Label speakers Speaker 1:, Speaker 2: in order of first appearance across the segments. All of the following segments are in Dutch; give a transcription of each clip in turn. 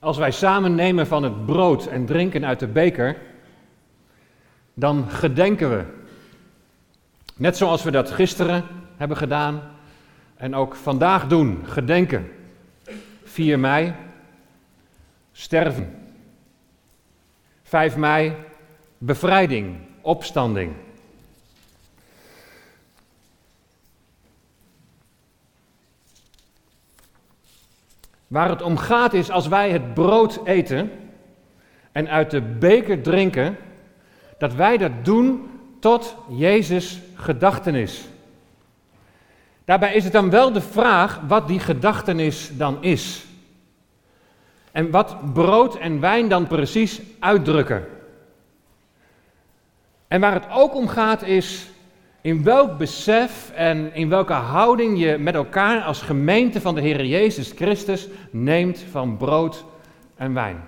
Speaker 1: Als wij samen nemen van het brood en drinken uit de beker, dan gedenken we. Net zoals we dat gisteren hebben gedaan en ook vandaag doen, gedenken. 4 mei, sterven. 5 mei, bevrijding, opstanding. Waar het om gaat is als wij het brood eten en uit de beker drinken, dat wij dat doen tot Jezus gedachtenis. Daarbij is het dan wel de vraag wat die gedachtenis dan is. En wat brood en wijn dan precies uitdrukken. En waar het ook om gaat is in welk besef en in welke houding je met elkaar als gemeente van de Heer Jezus Christus neemt van brood en wijn.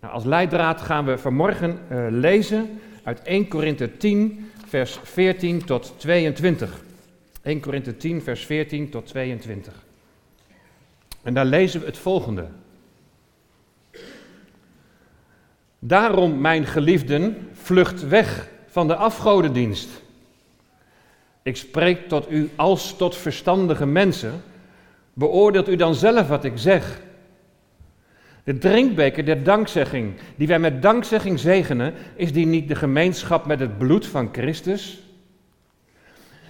Speaker 1: Nou, als leidraad gaan we vanmorgen uh, lezen uit 1 Korinthe 10, vers 14 tot 22. 1 Korinthe 10, vers 14 tot 22. En daar lezen we het volgende. Daarom, mijn geliefden, vlucht weg van de afgodendienst. Ik spreek tot u als tot verstandige mensen. Beoordeelt u dan zelf wat ik zeg. De drinkbeker der dankzegging, die wij met dankzegging zegenen, is die niet de gemeenschap met het bloed van Christus?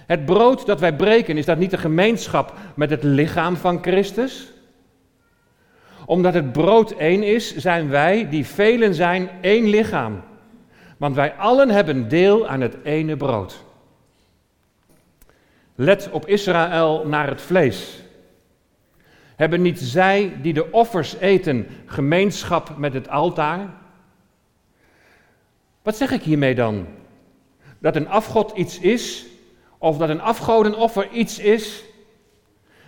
Speaker 1: Het brood dat wij breken, is dat niet de gemeenschap met het lichaam van Christus? Omdat het brood één is, zijn wij, die velen zijn, één lichaam. Want wij allen hebben deel aan het ene brood. Let op Israël naar het vlees. Hebben niet zij die de offers eten gemeenschap met het altaar? Wat zeg ik hiermee dan? Dat een afgod iets is of dat een afgodenoffer iets is?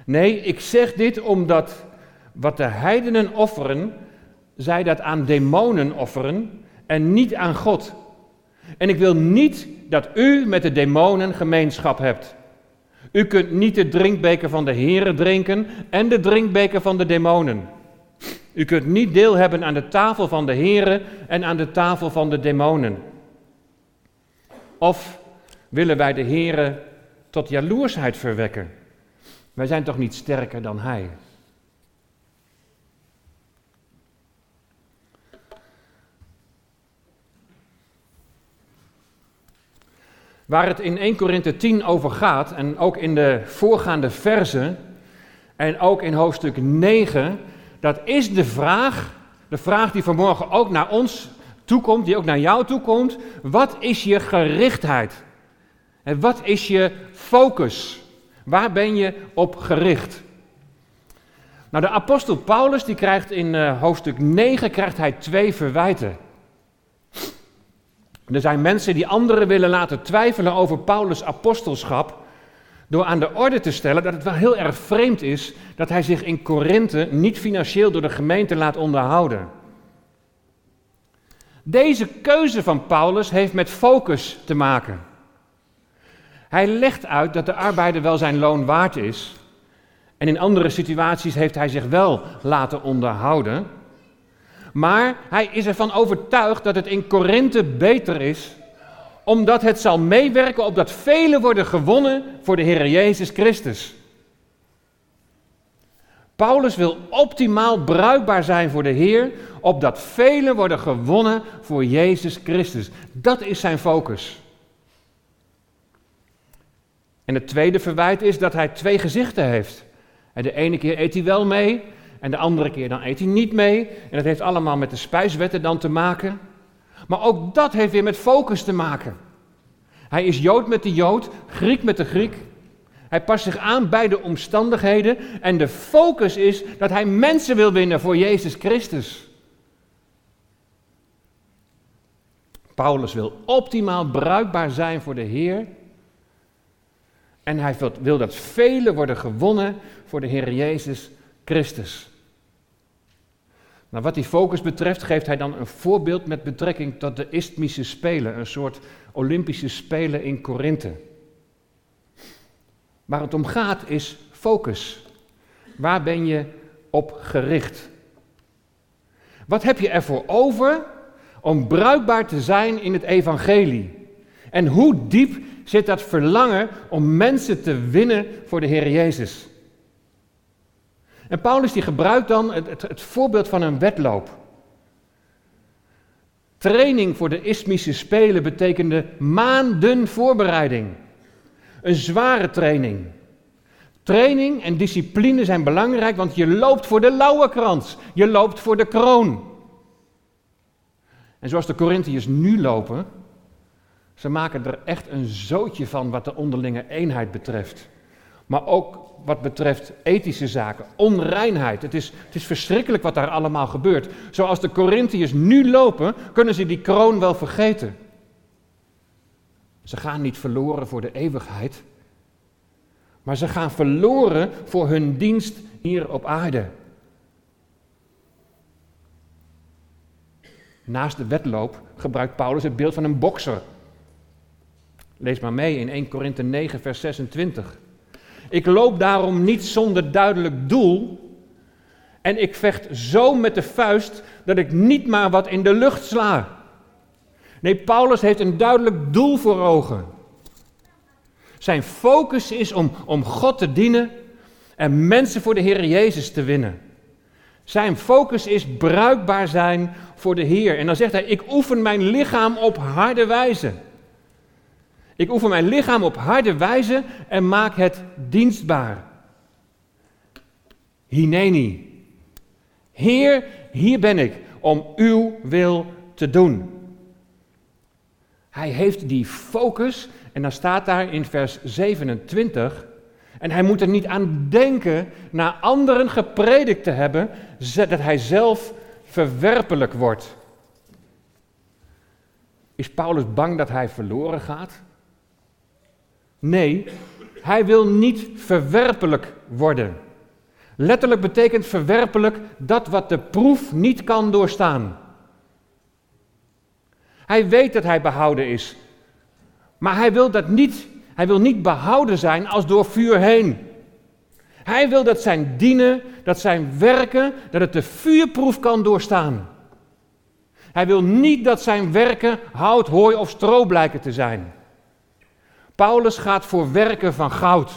Speaker 1: Nee, ik zeg dit omdat wat de heidenen offeren, zij dat aan demonen offeren en niet aan God. En ik wil niet dat u met de demonen gemeenschap hebt. U kunt niet de drinkbeker van de Here drinken en de drinkbeker van de demonen. U kunt niet deel hebben aan de tafel van de Here en aan de tafel van de demonen. Of willen wij de Here tot jaloersheid verwekken? Wij zijn toch niet sterker dan Hij? Waar het in 1 Korinthe 10 over gaat, en ook in de voorgaande versen, en ook in hoofdstuk 9, dat is de vraag, de vraag die vanmorgen ook naar ons toekomt, die ook naar jou toekomt. Wat is je gerichtheid? En wat is je focus? Waar ben je op gericht? Nou, de apostel Paulus die krijgt in uh, hoofdstuk 9 krijgt hij twee verwijten. Er zijn mensen die anderen willen laten twijfelen over Paulus' apostelschap. Door aan de orde te stellen dat het wel heel erg vreemd is dat hij zich in Korinthe niet financieel door de gemeente laat onderhouden. Deze keuze van Paulus heeft met focus te maken. Hij legt uit dat de arbeider wel zijn loon waard is. En in andere situaties heeft hij zich wel laten onderhouden. Maar hij is ervan overtuigd dat het in Korinthe beter is, omdat het zal meewerken op dat velen worden gewonnen voor de Heer Jezus Christus. Paulus wil optimaal bruikbaar zijn voor de Heer, opdat velen worden gewonnen voor Jezus Christus. Dat is zijn focus. En het tweede verwijt is dat hij twee gezichten heeft. En de ene keer eet hij wel mee en de andere keer dan eet hij niet mee. En dat heeft allemaal met de spijswetten dan te maken. Maar ook dat heeft weer met focus te maken. Hij is Jood met de Jood, Griek met de Griek. Hij past zich aan bij de omstandigheden. En de focus is dat hij mensen wil winnen voor Jezus Christus. Paulus wil optimaal bruikbaar zijn voor de Heer. En hij wil dat velen worden gewonnen voor de Heer Jezus Christus. Nou, wat die focus betreft geeft hij dan een voorbeeld met betrekking tot de Isthmische Spelen, een soort Olympische Spelen in Korinthe. Waar het om gaat is focus. Waar ben je op gericht? Wat heb je ervoor over om bruikbaar te zijn in het evangelie? En hoe diep zit dat verlangen om mensen te winnen voor de Heer Jezus? En Paulus die gebruikt dan het, het, voorbeeld van een wedloop. Training voor de Ismische Spelen betekende maanden voorbereiding. Een zware training. Training en discipline zijn belangrijk, want je loopt voor de lauwerkrans. Je loopt voor de kroon. En zoals de Corinthiërs nu lopen, ze maken er echt een zootje van wat de onderlinge eenheid betreft. Maar ook wat betreft ethische zaken, onreinheid. Het is, het is verschrikkelijk wat daar allemaal gebeurt. Zoals de Corinthiërs nu lopen, kunnen ze die kroon wel vergeten. Ze gaan niet verloren voor de eeuwigheid, maar ze gaan verloren voor hun dienst hier op aarde. Naast de wedloop gebruikt Paulus het beeld van een bokser. Lees maar mee in 1 Korinthe 9, vers 26. Ik loop daarom niet zonder duidelijk doel. En ik vecht zo met de vuist dat ik niet maar wat in de lucht sla. Nee, Paulus heeft een duidelijk doel voor ogen. Zijn focus is om, om God te dienen en mensen voor de Heer Jezus te winnen. Zijn focus is bruikbaar zijn voor de Heer. En dan zegt hij: Ik oefen mijn lichaam op harde wijze. Ik oefen mijn lichaam op harde wijze en maak het dienstbaar. Hineni. Heer, hier ben ik om uw wil te doen. Hij heeft die focus en dan staat daar in vers 27. En hij moet er niet aan denken naar anderen gepredikt te hebben, dat hij zelf verwerpelijk wordt. Is Paulus bang dat hij verloren gaat? Nee, hij wil niet verwerpelijk worden. Letterlijk betekent verwerpelijk dat wat de proef niet kan doorstaan. Hij weet dat hij behouden is, maar hij wil dat niet. Hij wil niet behouden zijn als door vuur heen. Hij wil dat zijn dienen, dat zijn werken, dat het de vuurproef kan doorstaan. Hij wil niet dat zijn werken hout, hooi of stro blijken te zijn. Paulus gaat voor werken van goud.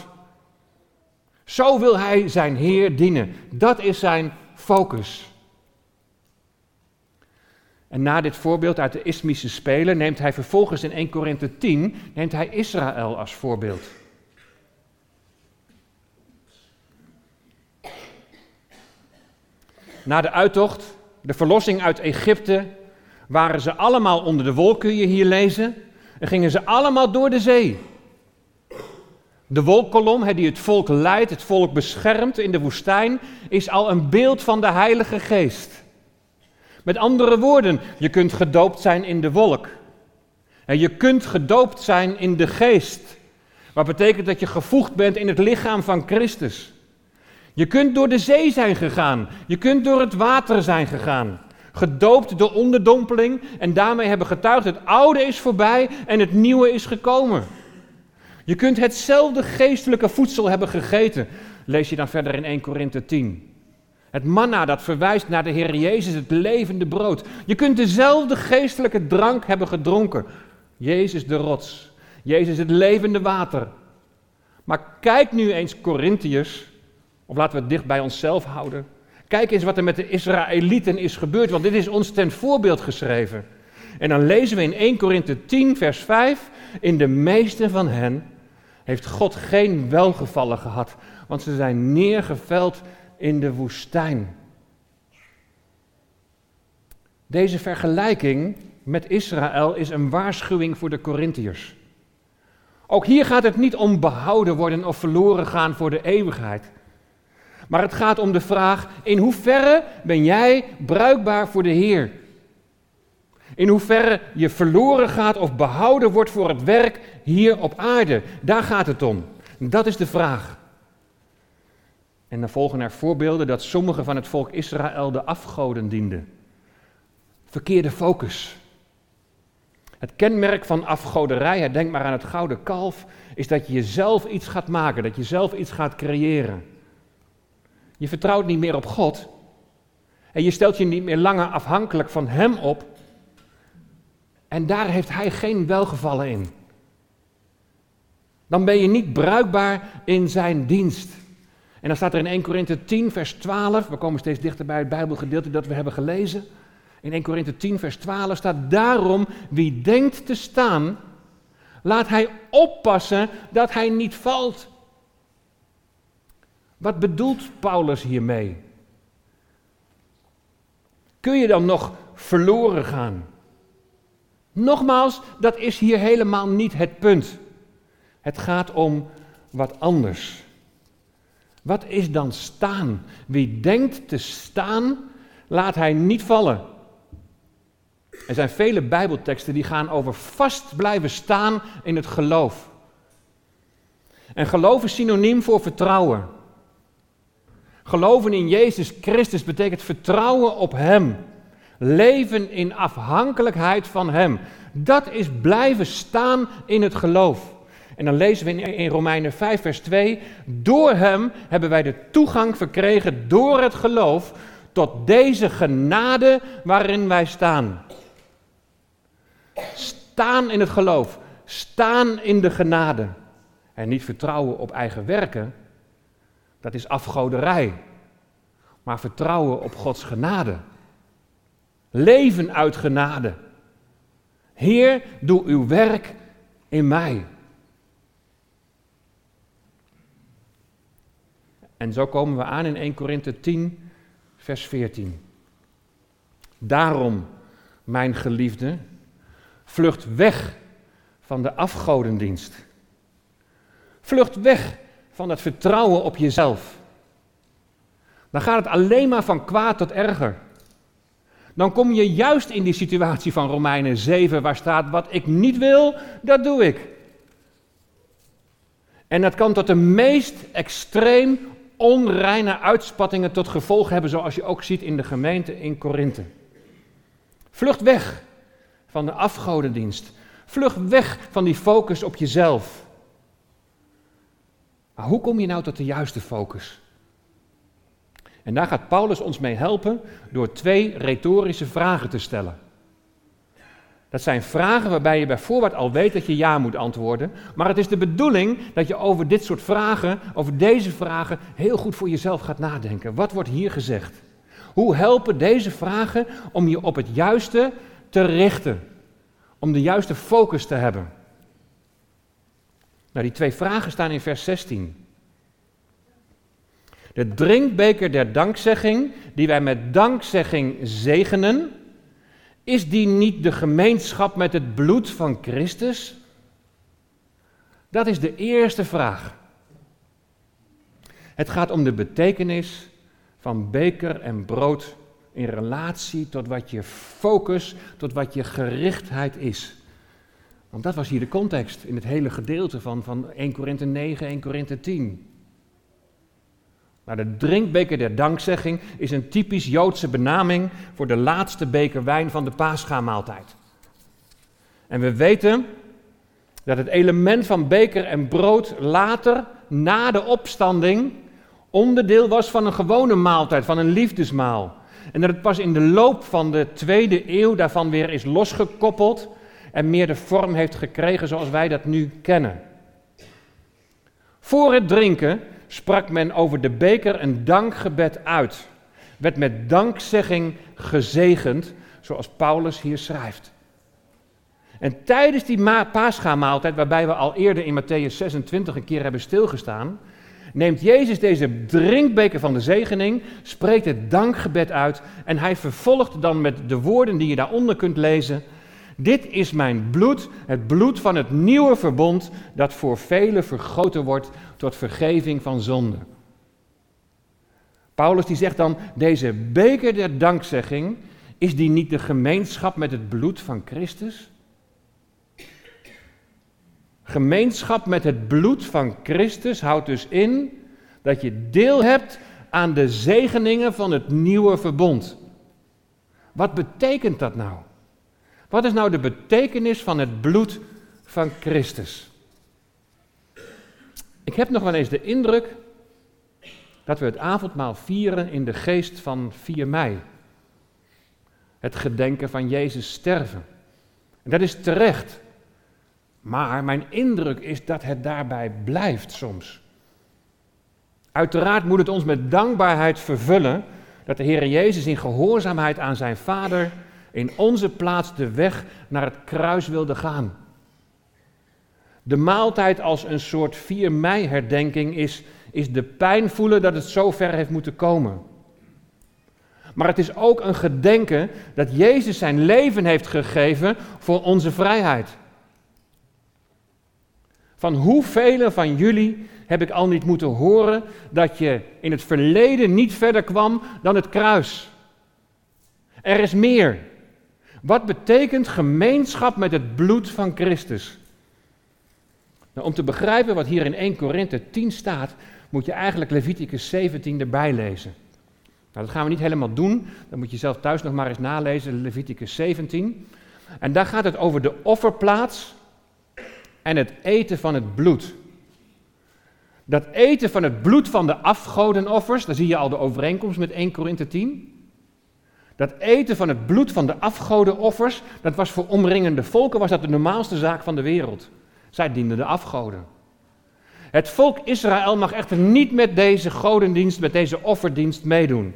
Speaker 1: Zo wil hij zijn Heer dienen. Dat is zijn focus. En na dit voorbeeld uit de Ismische Spelen neemt hij vervolgens in 1 Korinthe 10 neemt hij Israël als voorbeeld. Na de uittocht, de verlossing uit Egypte, waren ze allemaal onder de wol, kun je hier lezen, en gingen ze allemaal door de zee. De wolkolom die het volk leidt, het volk beschermt in de woestijn, is al een beeld van de Heilige Geest. Met andere woorden, je kunt gedoopt zijn in de wolk. En je kunt gedoopt zijn in de geest. Wat betekent dat je gevoegd bent in het lichaam van Christus. Je kunt door de zee zijn gegaan. Je kunt door het water zijn gegaan. Gedoopt door onderdompeling en daarmee hebben getuigd: het oude is voorbij en het nieuwe is gekomen. Je kunt hetzelfde geestelijke voedsel hebben gegeten, lees je dan verder in 1 Korinthe 10. Het manna dat verwijst naar de Heer Jezus, het levende brood. Je kunt dezelfde geestelijke drank hebben gedronken. Jezus de rots, Jezus het levende water. Maar kijk nu eens Corinthiërs, of laten we het dicht bij onszelf houden. Kijk eens wat er met de Israëlieten is gebeurd, want dit is ons ten voorbeeld geschreven. En dan lezen we in 1 Korinthe 10, vers 5, in de meeste van hen heeft God geen welgevallen gehad, want ze zijn neergeveld in de woestijn. Deze vergelijking met Israël is een waarschuwing voor de Corinthiërs. Ook hier gaat het niet om behouden worden of verloren gaan voor de eeuwigheid. Maar het gaat om de vraag: in hoeverre ben jij bruikbaar voor de Heer? In hoeverre je verloren gaat of behouden wordt voor het werk hier op aarde. Daar gaat het om. Dat is de vraag. En dan volgen er voorbeelden dat sommigen van het volk Israël de afgoden dienden. Verkeerde focus. Het kenmerk van afgoderij, denk maar aan het gouden kalf, is dat je jezelf iets gaat maken, dat je zelf iets gaat creëren. Je vertrouwt niet meer op God. En je stelt je niet meer langer afhankelijk van Hem op. En daar heeft Hij geen welgevallen in. Dan ben je niet bruikbaar in Zijn dienst. En dan staat er in 1 Korinthe 10, vers 12, we komen steeds dichter bij het Bijbelgedeelte dat we hebben gelezen. In 1 Korinthe 10, vers 12 staat, daarom wie denkt te staan, laat hij oppassen dat hij niet valt. Wat bedoelt Paulus hiermee? Kun je dan nog verloren gaan? Nogmaals, dat is hier helemaal niet het punt. Het gaat om wat anders. Wat is dan staan? Wie denkt te staan, laat hij niet vallen. Er zijn vele Bijbelteksten die gaan over vast blijven staan in het geloof. En geloof is synoniem voor vertrouwen. Geloven in Jezus Christus betekent vertrouwen op Hem. Leven in afhankelijkheid van Hem. Dat is blijven staan in het geloof. En dan lezen we in Romeinen 5, vers 2: Door Hem hebben wij de toegang verkregen door het geloof tot deze genade waarin wij staan. Staan in het geloof, staan in de genade. En niet vertrouwen op eigen werken, dat is afgoderij. Maar vertrouwen op Gods genade. Leven uit genade. Heer, doe uw werk in mij. En zo komen we aan in 1 Korinthe 10, vers 14. Daarom, mijn geliefde, vlucht weg van de afgodendienst. Vlucht weg van het vertrouwen op jezelf. Dan gaat het alleen maar van kwaad tot erger. Dan kom je juist in die situatie van Romeinen 7, waar staat: Wat ik niet wil, dat doe ik. En dat kan tot de meest extreem onreine uitspattingen tot gevolg hebben, zoals je ook ziet in de gemeente in Korinthe. Vlucht weg van de afgodendienst. Vlucht weg van die focus op jezelf. Maar hoe kom je nou tot de juiste focus? En daar gaat Paulus ons mee helpen door twee retorische vragen te stellen. Dat zijn vragen waarbij je bij voorbaat al weet dat je ja moet antwoorden. Maar het is de bedoeling dat je over dit soort vragen, over deze vragen, heel goed voor jezelf gaat nadenken. Wat wordt hier gezegd? Hoe helpen deze vragen om je op het juiste te richten? Om de juiste focus te hebben? Nou, die twee vragen staan in vers 16. De drinkbeker der dankzegging, die wij met dankzegging zegenen, is die niet de gemeenschap met het bloed van Christus? Dat is de eerste vraag. Het gaat om de betekenis van beker en brood in relatie tot wat je focus, tot wat je gerichtheid is. Want dat was hier de context in het hele gedeelte van, van 1 Korinthe 9, 1 Korinthe 10. Maar de drinkbeker der dankzegging is een typisch Joodse benaming voor de laatste beker wijn van de paascha-maaltijd. En we weten dat het element van beker en brood later, na de opstanding, onderdeel was van een gewone maaltijd, van een liefdesmaal. En dat het pas in de loop van de tweede eeuw daarvan weer is losgekoppeld en meer de vorm heeft gekregen zoals wij dat nu kennen. Voor het drinken sprak men over de beker een dankgebed uit. Werd met dankzegging gezegend, zoals Paulus hier schrijft. En tijdens die paascha-maaltijd, waarbij we al eerder in Matthäus 26 een keer hebben stilgestaan, neemt Jezus deze drinkbeker van de zegening, spreekt het dankgebed uit en hij vervolgt dan met de woorden die je daaronder kunt lezen. Dit is mijn bloed, het bloed van het nieuwe verbond, dat voor velen vergoten wordt tot vergeving van zonde. Paulus die zegt dan, deze beker der dankzegging, is die niet de gemeenschap met het bloed van Christus? Gemeenschap met het bloed van Christus houdt dus in dat je deel hebt aan de zegeningen van het nieuwe verbond. Wat betekent dat nou? Wat is nou de betekenis van het bloed van Christus? Ik heb nog wel eens de indruk dat we het avondmaal vieren in de geest van 4 mei. het gedenken van Jezus sterven. En dat is terecht. Maar mijn indruk is dat het daarbij blijft soms. Uiteraard moet het ons met dankbaarheid vervullen dat de Heer Jezus in gehoorzaamheid aan zijn Vader in onze plaats de weg naar het kruis wilde gaan. De maaltijd als een soort 4 mei herdenking is, is de pijn voelen dat het zo ver heeft moeten komen. Maar het is ook een gedenken dat Jezus zijn leven heeft gegeven voor onze vrijheid. Van hoeveel van jullie heb ik al niet moeten horen dat je in het verleden niet verder kwam dan het kruis? Er is meer. Wat betekent gemeenschap met het bloed van Christus? Nou, om te begrijpen wat hier in 1 Korinthe 10 staat, moet je eigenlijk Leviticus 17 erbij lezen. Nou, dat gaan we niet helemaal doen. Dan moet je zelf thuis nog maar eens nalezen, Leviticus 17. En daar gaat het over de offerplaats en het eten van het bloed. Dat eten van het bloed van de afgodenoffers, daar zie je al de overeenkomst met 1 Korinthe 10. Dat eten van het bloed van de afgodenoffers, dat was voor omringende volken was dat de normaalste zaak van de wereld. Zij dienden de afgoden. Het volk Israël mag echter niet met deze godendienst, met deze offerdienst meedoen.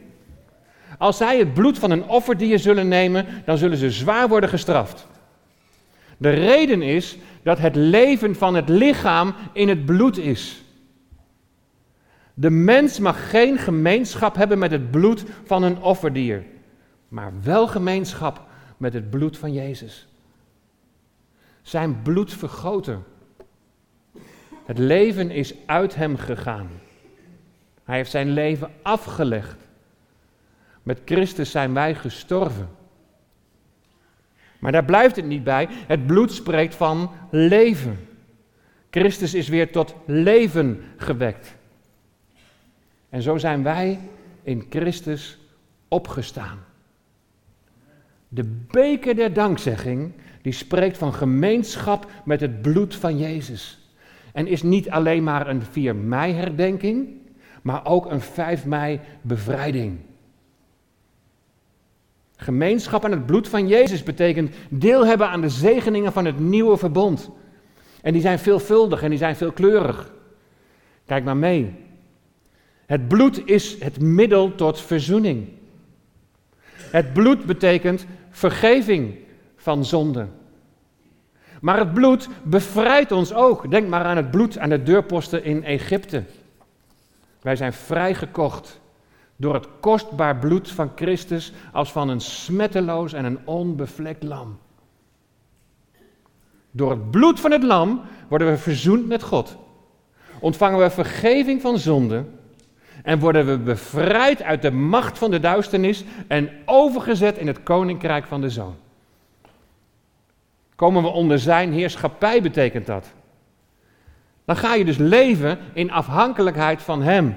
Speaker 1: Als zij het bloed van een offerdier zullen nemen, dan zullen ze zwaar worden gestraft. De reden is dat het leven van het lichaam in het bloed is. De mens mag geen gemeenschap hebben met het bloed van een offerdier, maar wel gemeenschap met het bloed van Jezus. Zijn bloed vergoten. Het leven is uit hem gegaan. Hij heeft zijn leven afgelegd. Met Christus zijn wij gestorven. Maar daar blijft het niet bij. Het bloed spreekt van leven. Christus is weer tot leven gewekt. En zo zijn wij in Christus opgestaan. De beker der dankzegging, die spreekt van gemeenschap met het bloed van Jezus. En is niet alleen maar een 4 mei herdenking, maar ook een 5 mei bevrijding. Gemeenschap aan het bloed van Jezus betekent deel hebben aan de zegeningen van het nieuwe verbond. En die zijn veelvuldig en die zijn veelkleurig. Kijk maar mee. Het bloed is het middel tot verzoening. Het bloed betekent vergeving van zonde. Maar het bloed bevrijdt ons ook. Denk maar aan het bloed aan de deurposten in Egypte. Wij zijn vrijgekocht door het kostbaar bloed van Christus als van een smetteloos en een onbevlekt lam. Door het bloed van het lam worden we verzoend met God. Ontvangen we vergeving van zonde en worden we bevrijd uit de macht van de duisternis en overgezet in het koninkrijk van de Zoon. Komen we onder zijn heerschappij betekent dat. Dan ga je dus leven in afhankelijkheid van Hem.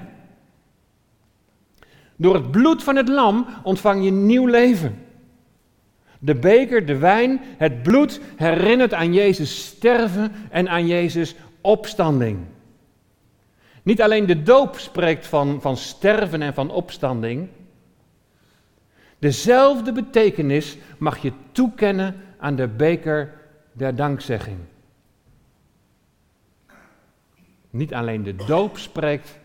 Speaker 1: Door het bloed van het lam ontvang je nieuw leven. De beker, de wijn, het bloed herinnert aan Jezus sterven en aan Jezus opstanding. Niet alleen de doop spreekt van, van sterven en van opstanding. Dezelfde betekenis mag je toekennen aan de beker der dankzegging. Niet alleen de doop spreekt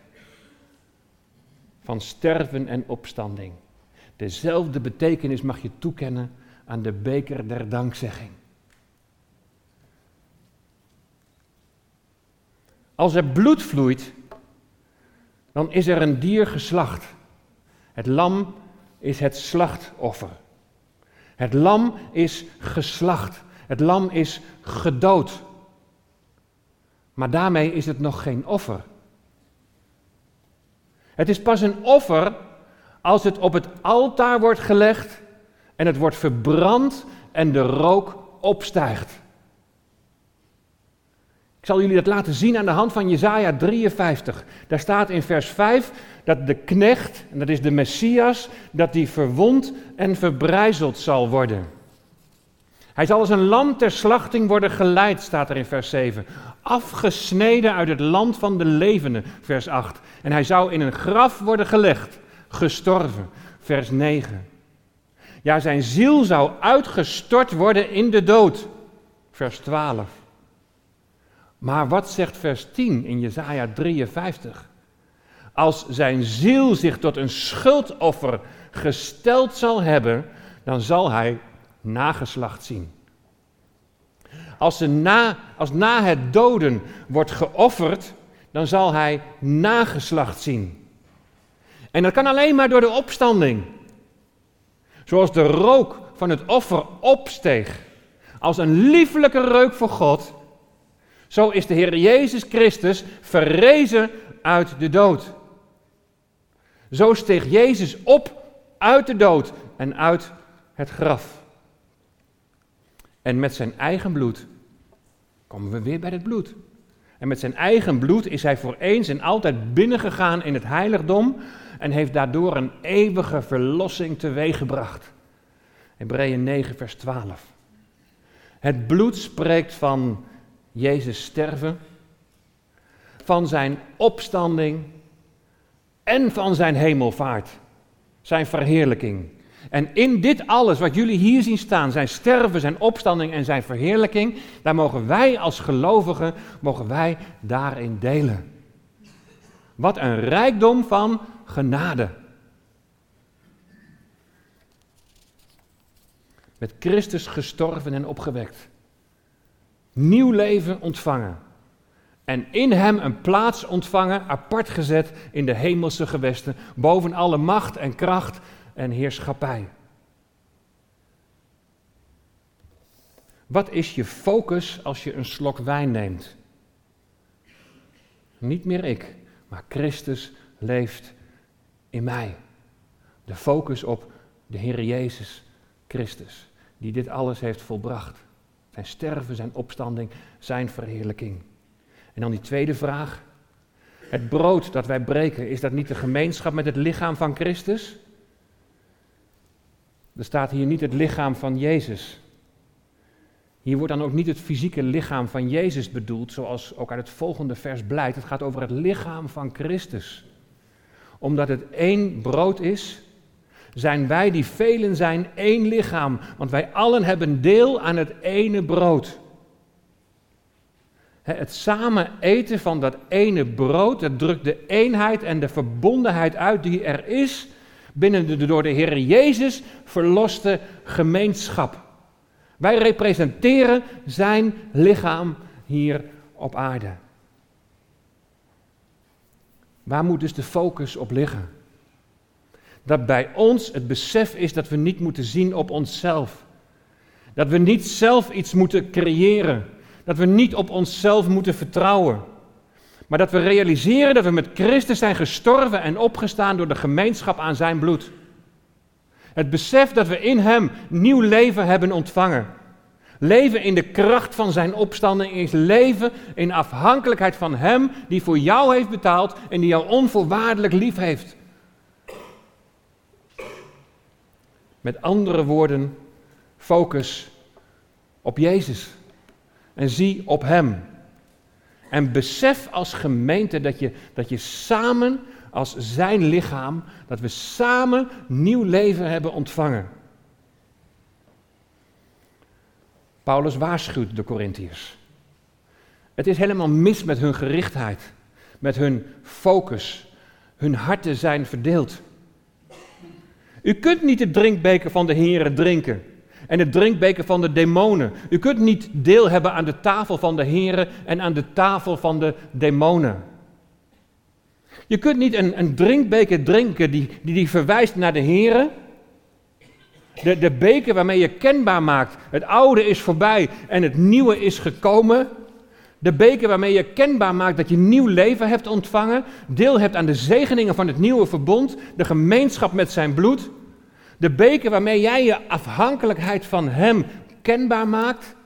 Speaker 1: van sterven en opstanding. Dezelfde betekenis mag je toekennen aan de beker der dankzegging. Als er bloed vloeit, dan is er een dier geslacht. Het lam is het slachtoffer. Het lam is geslacht. Het lam is gedood. Maar daarmee is het nog geen offer. Het is pas een offer als het op het altaar wordt gelegd en het wordt verbrand en de rook opstijgt. Ik zal jullie dat laten zien aan de hand van Jesaja 53. Daar staat in vers 5 dat de knecht, en dat is de Messias, dat die verwond en verbrijzeld zal worden. Hij zal als een lam ter slachting worden geleid, staat er in vers 7. Afgesneden uit het land van de levenden, vers 8. En hij zou in een graf worden gelegd, gestorven, vers 9. Ja, zijn ziel zou uitgestort worden in de dood. Vers 12. Maar wat zegt vers 10 in Jesaja 53? Als zijn ziel zich tot een schuldoffer gesteld zal hebben, dan zal hij nageslacht zien. Als, na, als na het doden wordt geofferd, dan zal hij nageslacht zien. En dat kan alleen maar door de opstanding. Zoals de rook van het offer opsteeg als een lieflijke reuk voor God, zo is de Heer Jezus Christus verrezen uit de dood. Zo steeg Jezus op uit de dood en uit het graf. En met zijn eigen bloed komen we weer bij het bloed. En met zijn eigen bloed is hij voor eens en altijd binnengegaan in het heiligdom en heeft daardoor een eeuwige verlossing teweeggebracht. Hebreeën 9, vers 12. Het bloed spreekt van Jezus sterven, van zijn opstanding en van zijn hemelvaart, zijn verheerlijking. En in dit alles wat jullie hier zien staan, zijn sterven, zijn opstanding en zijn verheerlijking, daar mogen wij als gelovigen, mogen wij daarin delen. Wat een rijkdom van genade. Met Christus gestorven en opgewekt. Nieuw leven ontvangen. En in hem een plaats ontvangen, apart gezet in de hemelse gewesten, boven alle macht en kracht en heerschappij. Wat is je focus als je een slok wijn neemt? Niet meer ik, maar Christus leeft in mij. De focus op de Heer Jezus Christus, die dit alles heeft volbracht. Zijn sterven, zijn opstanding, zijn verheerlijking. En dan die tweede vraag. Het brood dat wij breken, is dat niet de gemeenschap met het lichaam van Christus? Er staat hier niet het lichaam van Jezus. Hier wordt dan ook niet het fysieke lichaam van Jezus bedoeld, zoals ook uit het volgende vers blijkt. Het gaat over het lichaam van Christus. Omdat het één brood is, zijn wij die velen zijn één lichaam, want wij allen hebben deel aan het ene brood. Het samen eten van dat ene brood, dat drukt de eenheid en de verbondenheid uit die er is binnen de door de Heer Jezus verloste gemeenschap. Wij representeren zijn lichaam hier op aarde. Waar moet dus de focus op liggen? Dat bij ons het besef is dat we niet moeten zien op onszelf. Dat we niet zelf iets moeten creëren. Dat we niet op onszelf moeten vertrouwen. Maar dat we realiseren dat we met Christus zijn gestorven en opgestaan door de gemeenschap aan zijn bloed. Het besef dat we in Hem nieuw leven hebben ontvangen. Leven in de kracht van Zijn opstanding is leven in afhankelijkheid van Hem die voor jou heeft betaald en die jou onvoorwaardelijk lief heeft. Met andere woorden, focus op Jezus en zie op Hem. En besef als gemeente dat je, dat je samen als zijn lichaam, dat we samen nieuw leven hebben ontvangen. Paulus waarschuwt de Corinthiërs. Het is helemaal mis met hun gerichtheid, met hun focus. Hun harten zijn verdeeld. U kunt niet de drinkbeker van de Here drinken en het drinkbeker van de demonen. U kunt niet deel hebben aan de tafel van de Here en aan de tafel van de demonen. Je kunt niet een, drinkbeker drinken die, die, die verwijst naar de Here. De, de beker waarmee je kenbaar maakt, het oude is voorbij en het nieuwe is gekomen. De beker waarmee je kenbaar maakt dat je nieuw leven hebt ontvangen, deel hebt aan de zegeningen van het nieuwe verbond, de gemeenschap met zijn bloed. De beker waarmee jij je afhankelijkheid van Hem kenbaar maakt.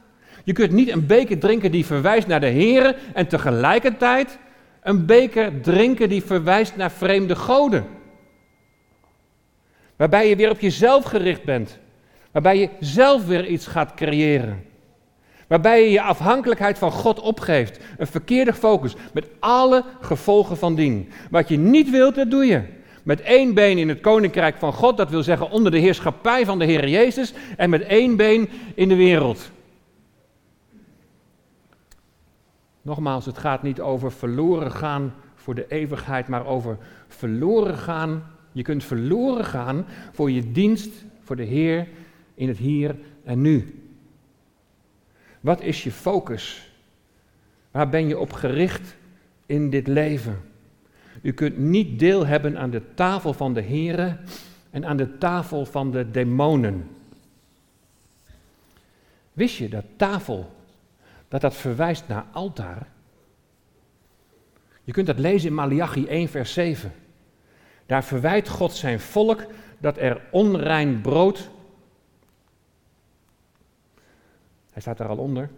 Speaker 1: Je kunt niet een beker drinken die verwijst naar de Heer en tegelijkertijd een beker drinken die verwijst naar vreemde goden. Waarbij je weer op jezelf gericht bent. Waarbij je zelf weer iets gaat creëren. Waarbij je je afhankelijkheid van God opgeeft. Een verkeerde focus met alle gevolgen van dien. Wat je niet wilt, dat doe je. Met één been in het koninkrijk van God, dat wil zeggen onder de heerschappij van de Heer Jezus, en met één been in de wereld. Nogmaals, het gaat niet over verloren gaan voor de eeuwigheid, maar over verloren gaan. Je kunt verloren gaan voor je dienst voor de Heer in het hier en nu. Wat is je focus? Waar ben je op gericht in dit leven? U kunt niet deel hebben aan de tafel van de Here en aan de tafel van de demonen. Wist je dat tafel, dat dat verwijst naar altaar? Je kunt dat lezen in Malachi 1, vers 7. Daar verwijt God zijn volk dat er onrein brood. Hij staat daar al onder.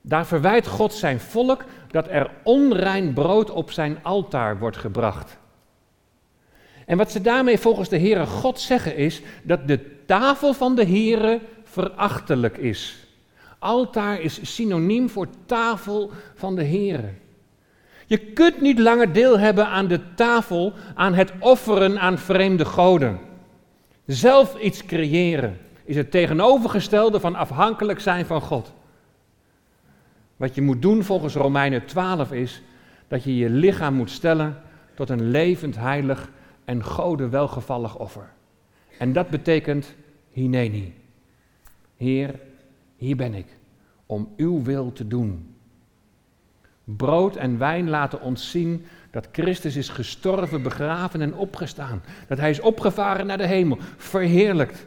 Speaker 1: Daar verwijt God zijn volk dat er onrein brood op zijn altaar wordt gebracht. En wat ze daarmee volgens de Heere God zeggen is dat de tafel van de Heere verachtelijk is. Altaar is synoniem voor tafel van de Heere. Je kunt niet langer deel hebben aan de tafel, aan het offeren aan vreemde goden. Zelf iets creëren is het tegenovergestelde van afhankelijk zijn van God. Wat je moet doen volgens Romeinen 12 is dat je je lichaam moet stellen tot een levend, heilig en gode welgevallig offer. En dat betekent hineni. Heer, hier ben ik om uw wil te doen. Brood en wijn laten ons zien dat Christus is gestorven, begraven en opgestaan. Dat hij is opgevaren naar de hemel, verheerlijkt.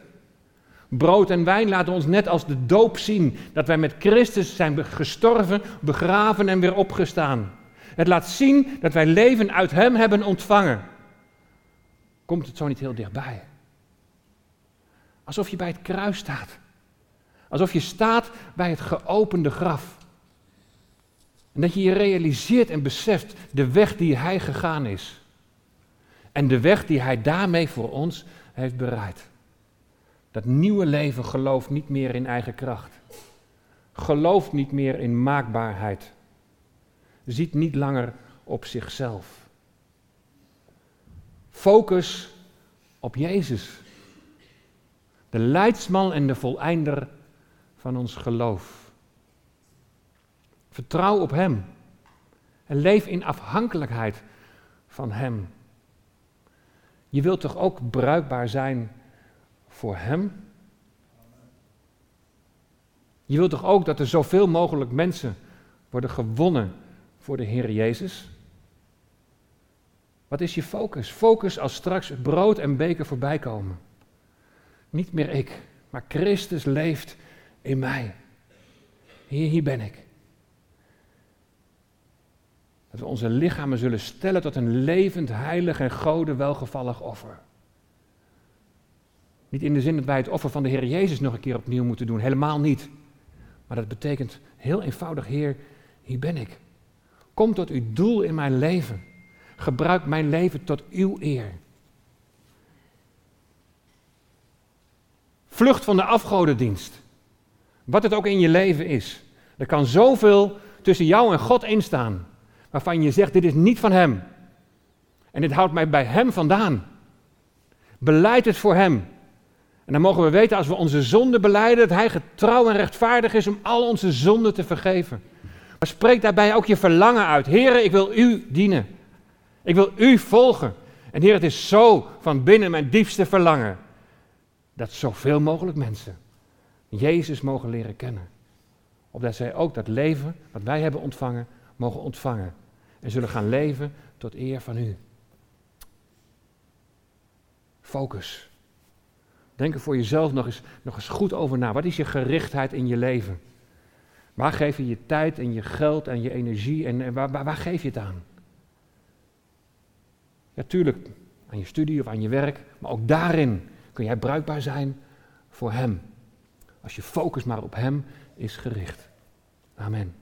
Speaker 1: Brood en wijn laten ons net als de doop zien dat wij met Christus zijn gestorven, begraven en weer opgestaan. Het laat zien dat wij leven uit Hem hebben ontvangen. Komt het zo niet heel dichtbij? Alsof je bij het kruis staat. Alsof je staat bij het geopende graf. En dat je je realiseert en beseft de weg die Hij gegaan is. En de weg die Hij daarmee voor ons heeft bereid. Dat nieuwe leven gelooft niet meer in eigen kracht. Gelooft niet meer in maakbaarheid. Ziet niet langer op zichzelf. Focus op Jezus. De leidsman en de voleinder van ons geloof. Vertrouw op Hem. En leef in afhankelijkheid van Hem. Je wilt toch ook bruikbaar zijn voor Hem? Je wilt toch ook dat er zoveel mogelijk mensen worden gewonnen voor de Heer Jezus? Wat is je focus? Focus als straks brood en beker voorbij komen. Niet meer ik, maar Christus leeft in mij. Hier, hier ben ik. Dat we onze lichamen zullen stellen tot een levend, heilig en gode welgevallig offer. Niet in de zin dat wij het offer van de Heer Jezus nog een keer opnieuw moeten doen, helemaal niet. Maar dat betekent heel eenvoudig, Heer, hier ben ik. Kom tot uw doel in mijn leven. Gebruik mijn leven tot uw eer. Vlucht van de afgodendienst. Wat het ook in je leven is. Er kan zoveel tussen jou en God instaan. Waarvan je zegt, dit is niet van Hem. En dit houdt mij bij Hem vandaan. Beleid het voor Hem. En dan mogen we weten als we onze zonden beleiden, dat Hij getrouw en rechtvaardig is om al onze zonden te vergeven. Maar spreek daarbij ook je verlangen uit. Heren, ik wil U dienen. Ik wil U volgen. En Heer, het is zo van binnen mijn diepste verlangen dat zoveel mogelijk mensen Jezus mogen leren kennen. Opdat zij ook dat leven wat wij hebben ontvangen, mogen ontvangen. En zullen gaan leven tot eer van U. Focus. Denk er voor jezelf nog eens, nog eens goed over na. Wat is je gerichtheid in je leven? Waar geef je je tijd en je geld en je energie en, waar, waar, waar geef je het aan? Ja, tuurlijk, aan je studie of aan je werk, maar ook daarin kun jij bruikbaar zijn voor Hem. Als je focus maar op Hem is gericht. Amen.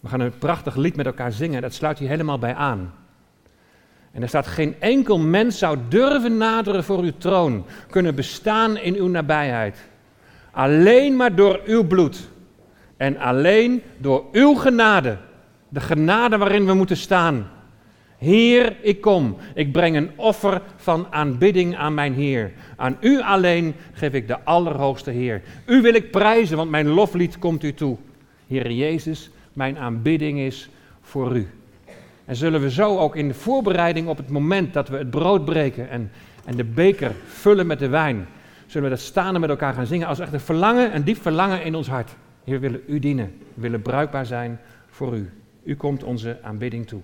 Speaker 1: We gaan een prachtig lied met elkaar zingen, dat sluit hier helemaal bij aan. En er staat: Geen enkel mens zou durven naderen voor uw troon, kunnen bestaan in uw nabijheid. Alleen maar door uw bloed en alleen door uw genade De genade waarin we moeten staan. Heer, ik kom. Ik breng een offer van aanbidding aan mijn Heer. Aan u alleen geef ik de Allerhoogste Heer. U wil ik prijzen, want mijn loflied komt u toe. Heer Jezus, mijn aanbidding is voor u. En zullen we zo ook in de voorbereiding op het moment dat we het brood breken en, en de beker vullen met de wijn, zullen we dat staan en met elkaar gaan zingen als echt een verlangen, een diep verlangen in ons hart. Heer, we willen u dienen, we willen bruikbaar zijn voor u. U komt onze aanbidding toe.